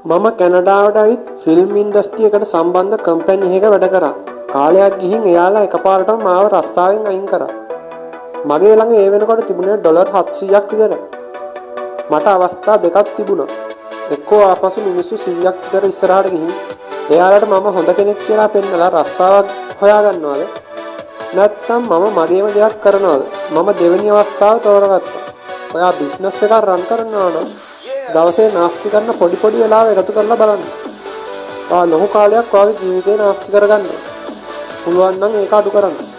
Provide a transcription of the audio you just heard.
මම කැනඩාවට ඇවිත් film industry එකට සම්බන්ධ කම්පැනි එකක වැඩ කරා. කාලයක් ගිහින් එයාලා එකපාරටම මාව රස්සාවෙන් අයින් කරා. මගේ ළඟ ඒ වෙනකොට තිබුණේ ඩොලර් 700ක් විතර. මට අවස්ථා දෙකක් තිබුණා. එක්කෝ ආපසු මිනිස්සු 100ක් විතර ඉස්සරහට ගිහින් එයාලට මම හොඳ කෙනෙක් කියලා පෙන්නලා රස්සාවක් හොයාගන්නවද? නැත්නම් මම මගේම දෙයක් කරනවද? මම දෙවෙනි අවස්ථාව තෝරගත්තා. ඔයා බිස්නස් එකක් රන් කරනවා නම් දවසේ නාස්ති කරන පොඩි පොඩි වෙලාව එකතු කරලා බලන්න. ඔයා ලොකු කාලයක් ඔයාගේ ජීවිතේ නාස්ති කරගන්න. පුළුවන් නම් ඒක අඩු කරන්න.